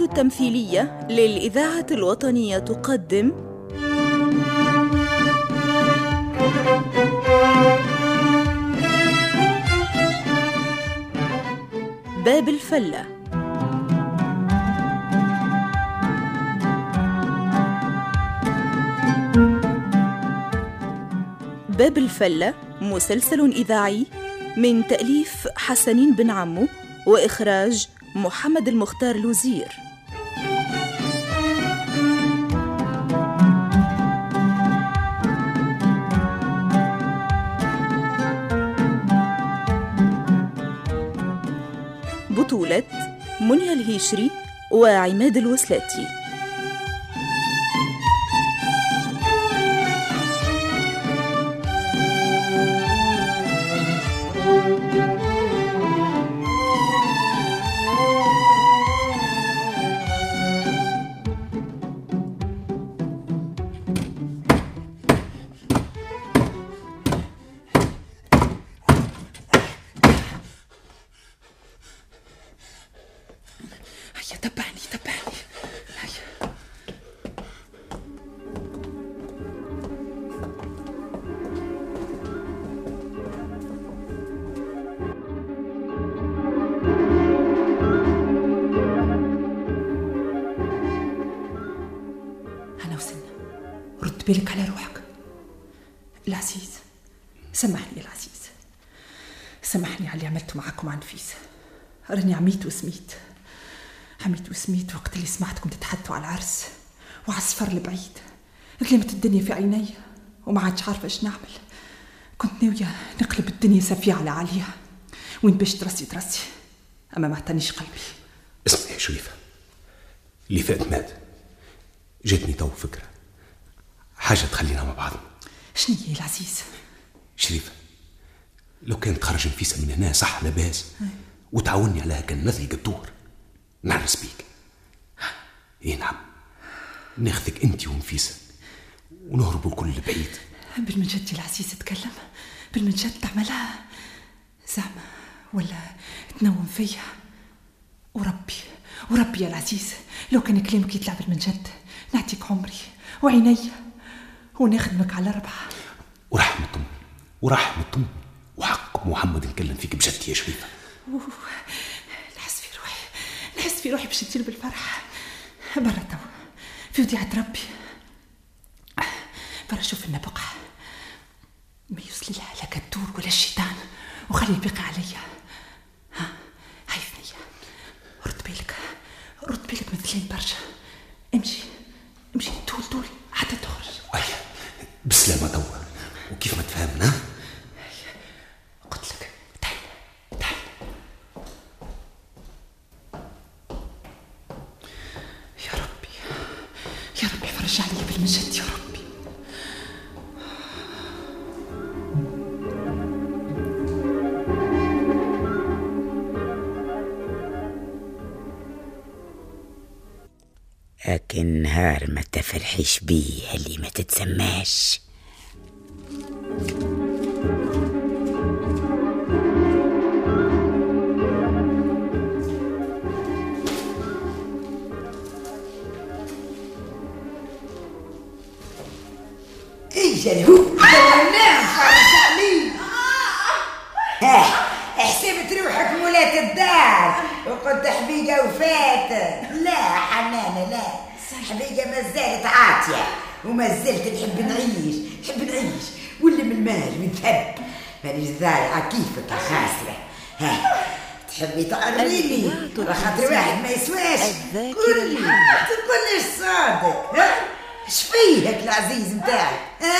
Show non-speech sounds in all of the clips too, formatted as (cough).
التمثيلية للإذاعة الوطنية تقدم. باب الفلة. باب الفلة مسلسل إذاعي من تأليف حسنين بن عمو وإخراج محمد المختار لوزير. بطولة منيا الهيشري وعماد الوسلاتي. بالك على روحك. العزيز سامحني العزيز سامحني على اللي عملته معك ومع نفيس. راني عميت وسميت. عميت وسميت وقت اللي سمعتكم تتحدثوا على العرس وعلى السفر البعيد. ظلمت الدنيا في عيني وما عادش عارفة إيش نعمل. كنت ناويه نقلب الدنيا سفيه على عليا وين باش ترسي ترسي. أما ما اعطانيش قلبي. اسمع يا شريفة. اللي فات مات. جاتني تو فكرة. حاجة تخلينا مع بعضنا شنو هي العزيز؟ شريفة لو كانت تخرج نفيسة من هنا صح لاباس. وتعاوني عليها كان نثلق الدور. نعرس بيك. اي نعم. ناخذك أنت ونفيسة ونهربوا الكل بعيد. بالمنجد يا العزيز تكلم بالمنجد تعملها زعما ولا تنوم فيا. وربي وربي يا العزيز لو كان كلامك يطلع بالمنجد نعطيك عمري وعيني ونخدمك على ربعه ورحمة أمي ورحمة أمي وحق محمد نكلم فيك بجد يا شريفة. نحس في روحي نحس في روحي باش تطير بالفرح. برا توا في وديعة ربي. برا شوف لنا بقعة. ما يوصل لها لا كالدور ولا الشيطان وخلي البقى عليا. ها هاي ثنية. رد بالك رد بالك مثلين برشا. امشي امشي طول طول بسلامة توا وكيف ما تفهمنا؟ قلت لك تعال تعال يا ربي يا ربي فرج علي بالمجد يا ربي. لكن نهار ما تفرحيش بيه اللي ما تتسماش. وما زلت نحب نعيش. نحب نعيش. مالي نتهب مانيش زارعة كيفك يا خاسرة. ها تحبي تعرفيني أيوة، على خاطر واحد ما يسواش. كل كلش صادق. ها شفيه هيك العزيز نتاعك؟ ها؟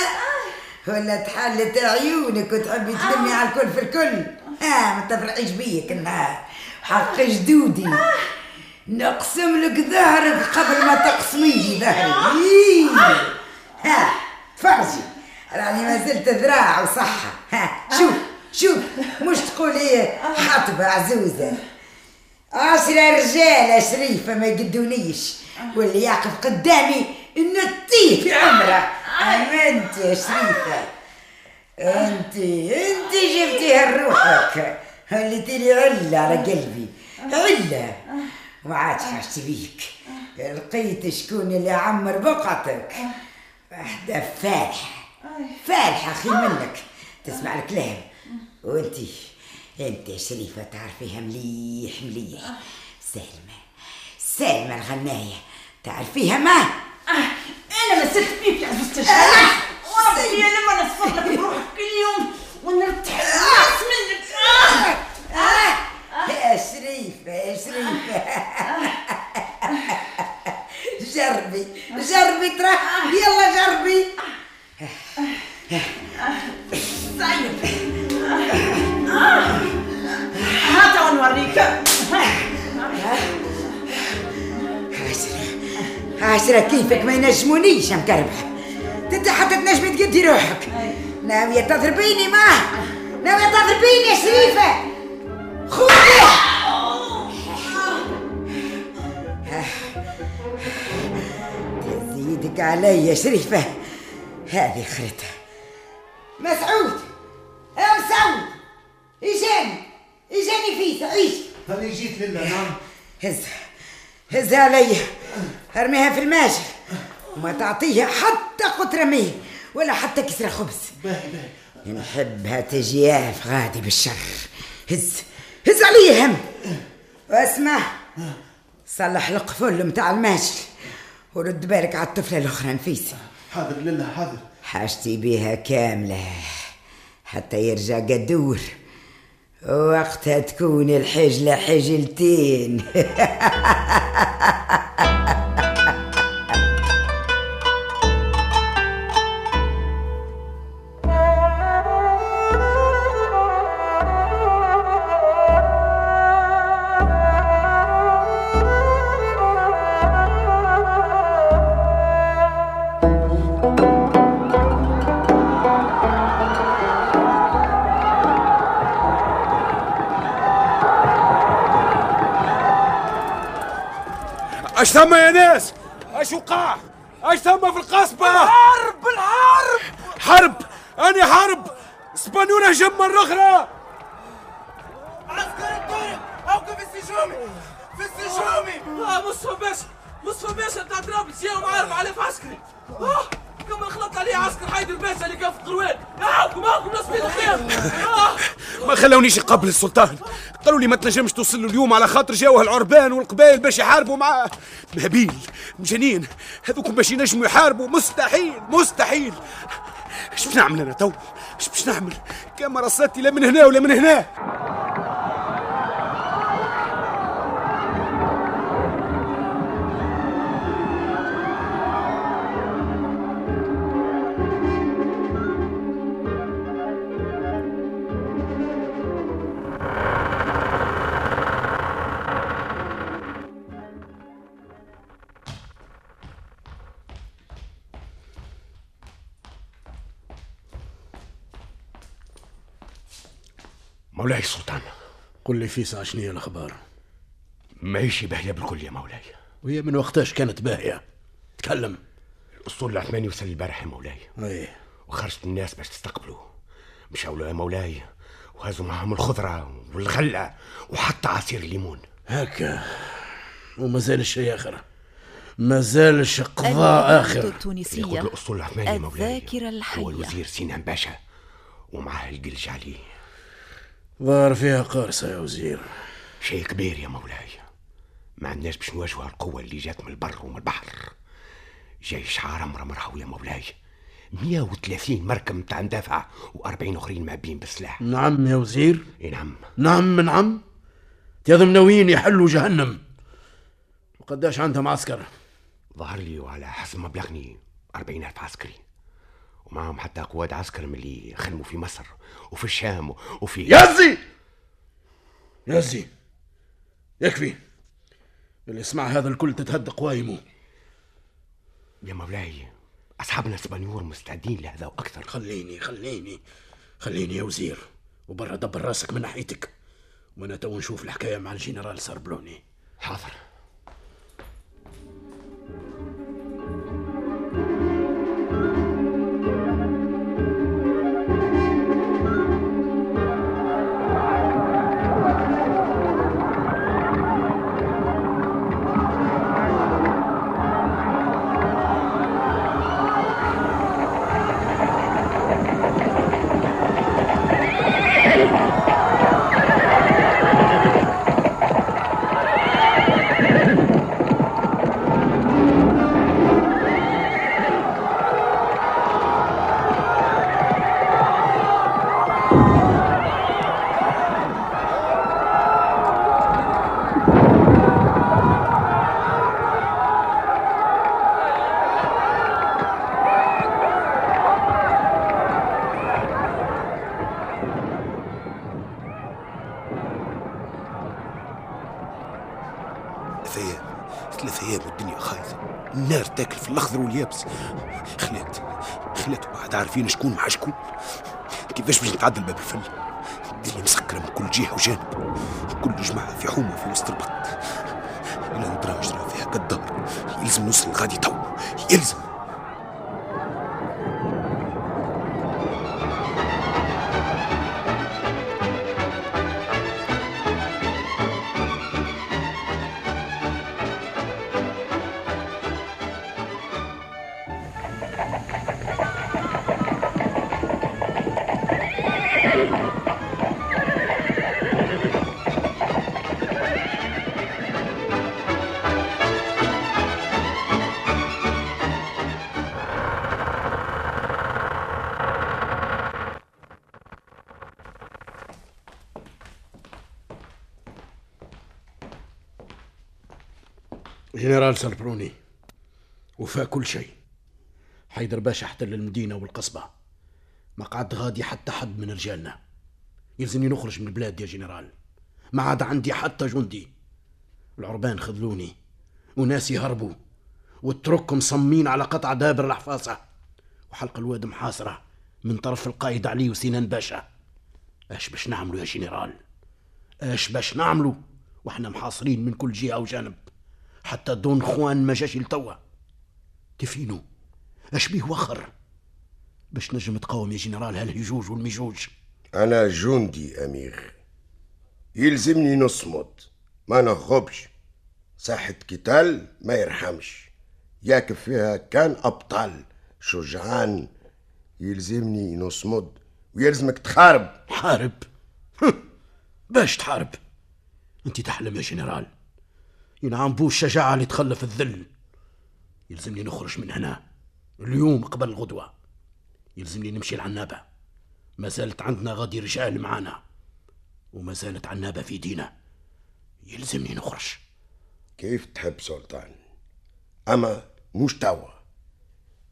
ولا تحلت عيونك وتحبي تلمي على الكل في الكل؟ آه ما تفرحيش بيا النهار. حق جدودي. نقسم لك ظهرك قبل ما تقسميه ظهري. إيه. ها فرجي ظهري ست ذراع وصحة. ها شوف شوف مش تقولي حطبة عزوزة. عشرة رجالة شريفة ما يقدونيش. واللي يقف قدامي نطيه في عمره. امنت يا شريفة. أنت أنت جبتيها لروحك خليتي لي علة على قلبي. علة ما عادش حاجتي بيك. لقيت شكون اللي عمر بقعتك واحدة فالحة. فالحة خير منك. تسمع الكلام. وانتي انت يا شريفة تعرفيها مليح مليح. سالمة سالمة الغناية. تعرفيها ما؟ أنا ما سلت فيك يا الشارع وربي لما نصفر لك بروحك كل يوم. ونرتاح منك. كيفك ما ينجمونيش يا مكربحة انت حتى تنجمي تقدي روحك. ناوية تضربيني ما ناوية تضربيني يا شريفة خذي تزيدك علي يا شريفة هذه خرتها مسعود. يا مسعود اجاني اجاني فيس عيش. هاني جيت لله نعم هز هزها علي. أرميها في الماجر وما تعطيها حتى قطرة ماء ولا حتى كسرة خبز. باهي باهي. نحبها تجياف غادي بالشر. هز هز علي هم. واسمع صلح القفل متاع الماجر ورد بالك على الطفلة الأخرى نفيسة حاضر لله حاضر. حاجتي بيها كاملة حتى يرجع قدور. وقتها تكون الحجلة حجلتين. (laughs) اش ثم يا ناس؟ اش وقع؟ اش ثم في القصبة؟ حرب الحرب حرب! اني حرب! اسبانيولا هجم مرة أخرى! عسكر الطريق اوقف السجومي! في السجومي! آه مصطفى باشا مصطفى باشا بتاع طرابلس يا معارف عليه في عسكري. آه. كمل خلط عليه عسكر حيدر باشا اللي كان في القروان يعاوكم معاكم ناس بيد الخير. ما خلونيش يقبل السلطان. قالوا لي ما تنجمش توصل له اليوم على خاطر جاوه العربان والقبائل باش يحاربوا معاه مهابيل. مجانين. هذوكم باش ينجموا يحاربوا. مستحيل مستحيل. إيش باش نعمل أنا تو؟ إيش باش نعمل؟ كان رصتي لا من هنا ولا من هنا. مولاي السلطان قل لي فيسع شنو هي الأخبار. ماهيش باهية بالكل يا مولاي. وهي من وقتاش كانت باهية؟ تكلم. الأسطول العثماني وصل البارح يا مولاي. اي وخرجت الناس باش تستقبلوا. مشاو له يا مولاي. وهزوا معهم الخضرة والغلة وحتى عصير الليمون. هكا. وما زال الشيء آخر. ما زالش قضاء آخر. يقول التونسية الأسطول العثماني يا مولاي الذاكرة الحية. هو الوزير سينان باشا ومعاه القلج عليه ظهر فيها قارصة يا وزير. شيء كبير يا مولاي. ما عندناش باش نواجهوا القوة اللي جات من البر ومن البحر. جيش عرم رمرهو يا مولاي. 130 مركب متاع ندافع و40 آخرين معبين بالسلاح. نعم يا وزير. إي نعم. نعم نعم تيظن ناويين يحلوا جهنم. وقداش عندهم عسكر؟ ظهر لي وعلى حسب ما بلغني 40 ألف عسكري. ومعهم حتى قواد عسكر من اللي خدموا في مصر وفي الشام وفي يزي يزي يكفي! اللي يسمع هذا الكل تتهد قوايمه يا مولاي أصحابنا السبانيور مستعدين لهذا وأكثر. خليني خليني خليني يا وزير وبرا دبر راسك من ناحيتك وأنا تو نشوف الحكاية مع الجنرال سربلوني. حاضر. ثلاث أيام والدنيا خايفة. النار تاكل في الأخضر واليابس. خلات خلات واحد عارفين شكون مع شكون. كيفاش باش نتعدى الباب الفل؟ الدنيا مسكره من كل جهة وجانب. كل جماعة في حومة في وسط البط. إلى ندرا جرى فيها كالدار يلزم نوصل غادي تو. يلزم. جنرال سربلوني وفى كل شيء. حيدر باشا احتل المدينة والقصبة. ما قعد غادي حتى حد من رجالنا. يلزمني نخرج من البلاد يا جنرال. ما عاد عندي حتى جندي. العربان خذلوني. وناس يهربوا والترك مصمين على قطع دابر الحفاصة. وحلق الواد محاصرة من طرف القائد علي وسنان باشا. اش باش نعملوا يا جنرال؟ اش باش نعملوا؟ وإحنا محاصرين من كل جهة وجانب. حتى دون خوان ما جاش لتوا. تفينو اش بيه وخر؟ باش نجم تقاوم يا جنرال هالهجوج والمجوج. أنا جندي أمير. يلزمني نصمد ما نهربش ساحة قتال ما يرحمش. ياكف فيها كان أبطال. شجعان. يلزمني نصمد. ويلزمك تحارب؟ حارب باش تحارب؟ أنت تحلم يا جنرال. ينعم بو الشجاعة اللي تخلف الذل. يلزمني نخرج من هنا. اليوم قبل الغدوة. يلزمني نمشي العنابة. ما زالت عندنا غادي رجال معانا وما زالت عنابة في دينا. يلزمني نخرج. كيف تحب سلطان؟ أما مش توا.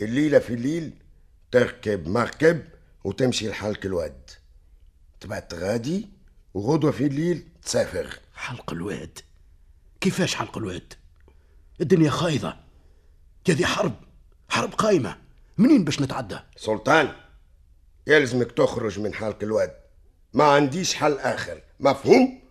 الليلة في الليل تركب مركب وتمشي لحلق الواد. تبعت غادي وغدوة في الليل تسافر. حلق الواد. كيفاش حلق الواد؟ الدنيا خايضة. هذه حرب. حرب قايمة. منين باش نتعدى؟ سلطان يلزمك تخرج من حلق الواد. ما عنديش حل آخر. مفهوم؟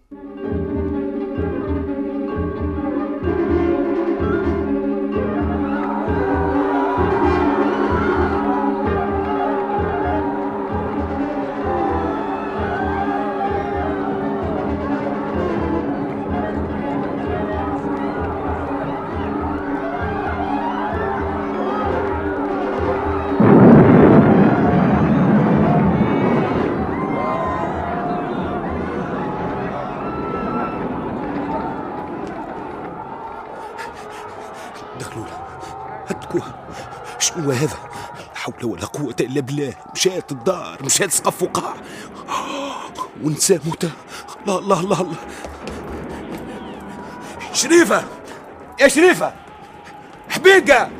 شنو هذا. لا حول ولا قوة إلا بالله. مشات الدار مشات سقف وقع ونسى موتى. الله الله الله الله شريفة! يا شريفة! حبيقة!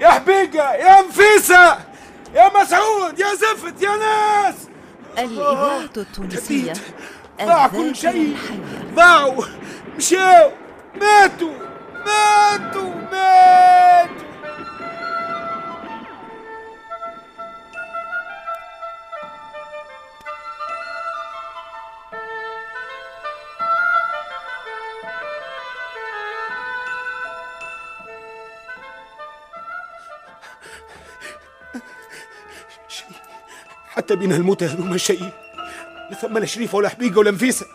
يا حبيقة! يا نفيسة! يا مسعود! يا زفت! يا ناس! الإذاعة التونسية ضاع كل شيء. ضاعوا. مشاو ماتوا. ماتوا. ماتوا. حتى بين الموتى هذوما شيء لا ثم لا شريفه ولا حبيقه ولا نفيسه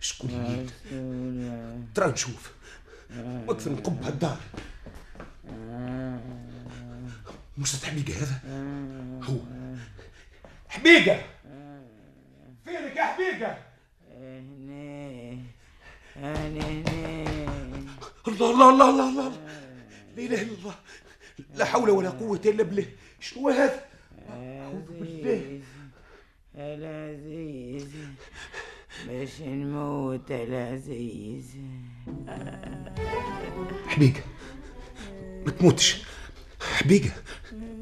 شكون يجيب ترى نشوف. أكثر نقب هالدار مش حبيقه هذا هو. حبيقه فينك يا حبيقه الله الله الله الله الله. لا إله إلا الله. لا حول ولا قوة إلا بالله. شنو هذا؟ أعوذ بالله. العزيز باش نموت العزيز حبيقه ما تموتش. حبيقه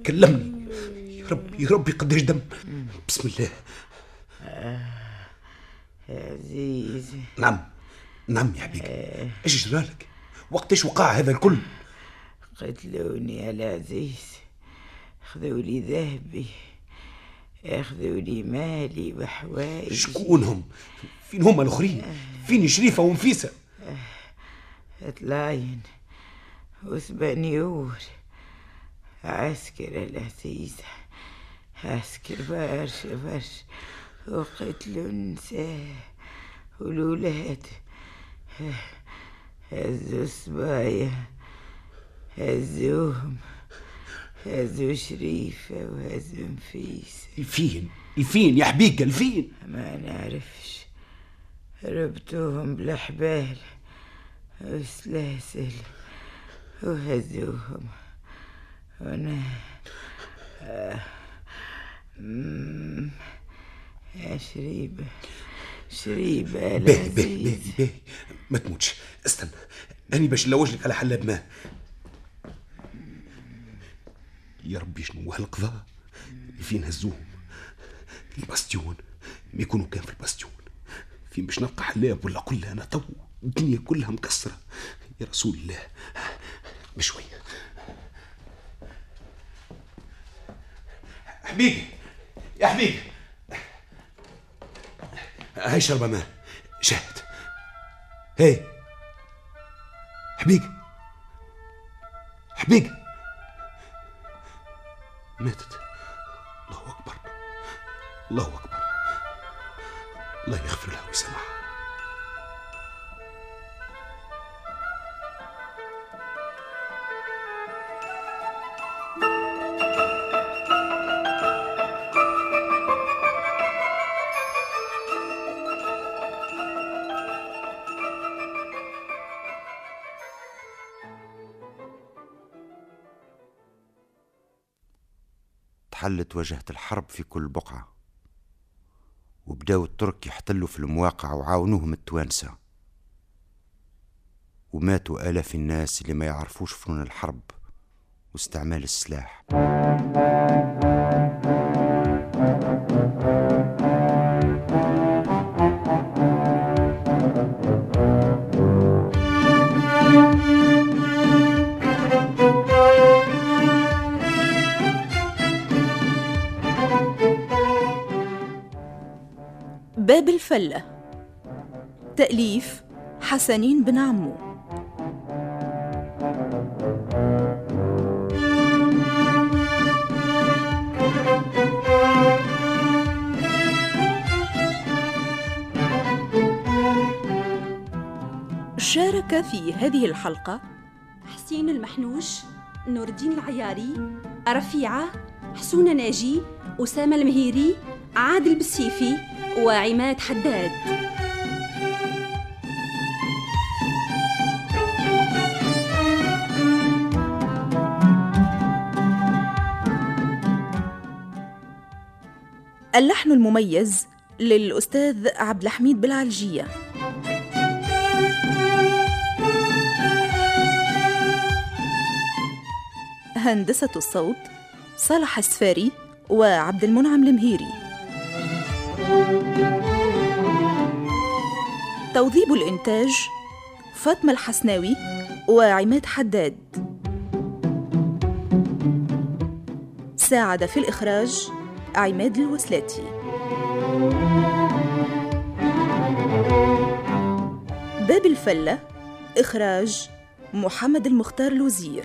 كلمني. يا رب يا رب قداش دم. بسم الله. عزيز نعم. نعم يا حبيبي. إيش جرالك؟ وقتاش وقع هذا الكل؟ قتلوني يا العزيز خذوا لي ذهبي. أخذوا لي مالي وحوايجي شكونهم؟ فين هم الأخرين؟ فين شريفة ونفيسة؟ طلاين وسبانيور عسكر العزيز عسكر برشا برشا وقتلوا النساء والولاد هزوا الصبايا هزوهم هزوا شريفة وهزوا نفيسة. الفين الفين يا حبيقة الفين. ما نعرفش ربطوهم بالحبال وسلاسل وهزوهم. وأنا آه. يا شريبة شريبة باهي باهي باهي باهي ما تموتش. استنى. أنا باش نلوج لك على حلاب ماء يا ربي شنو هالقضاء؟ فين هزوهم الباستيون. ما يكونوا كان في الباستيون. فين باش نلقى حلاب ولا قل أنا تو. الدنيا كلها مكسرة. يا رسول الله. بشوي حبيبي يا حبيبي هاي شربة ماء. شاهد هاي. حبيبي حبيبي ماتت. الله أكبر. الله أكبر. الله يغفر لها ويسامحها. تحلت وجهة الحرب في كل بقعة. وبداو الترك يحتلوا في المواقع وعاونوهم التوانسة. وماتوا آلاف الناس اللي ما يعرفوش فنون الحرب واستعمال السلاح. باب الفلة. تأليف حسنين بن عمو. شارك في هذه الحلقة حسين المحنوش نور الدين العياري رفيعة حسونة ناجي أسامة المهيري عادل بالسيفي وعماد حداد. اللحن المميز للأستاذ عبد الحميد بالعلجية هندسة الصوت صالح السفاري وعبد المنعم المهيري. توظيب الإنتاج فاطمة الحسناوي وعماد حداد. ساعد في الإخراج عماد الوسلاتي. باب الفلة إخراج محمد المختار الوزير.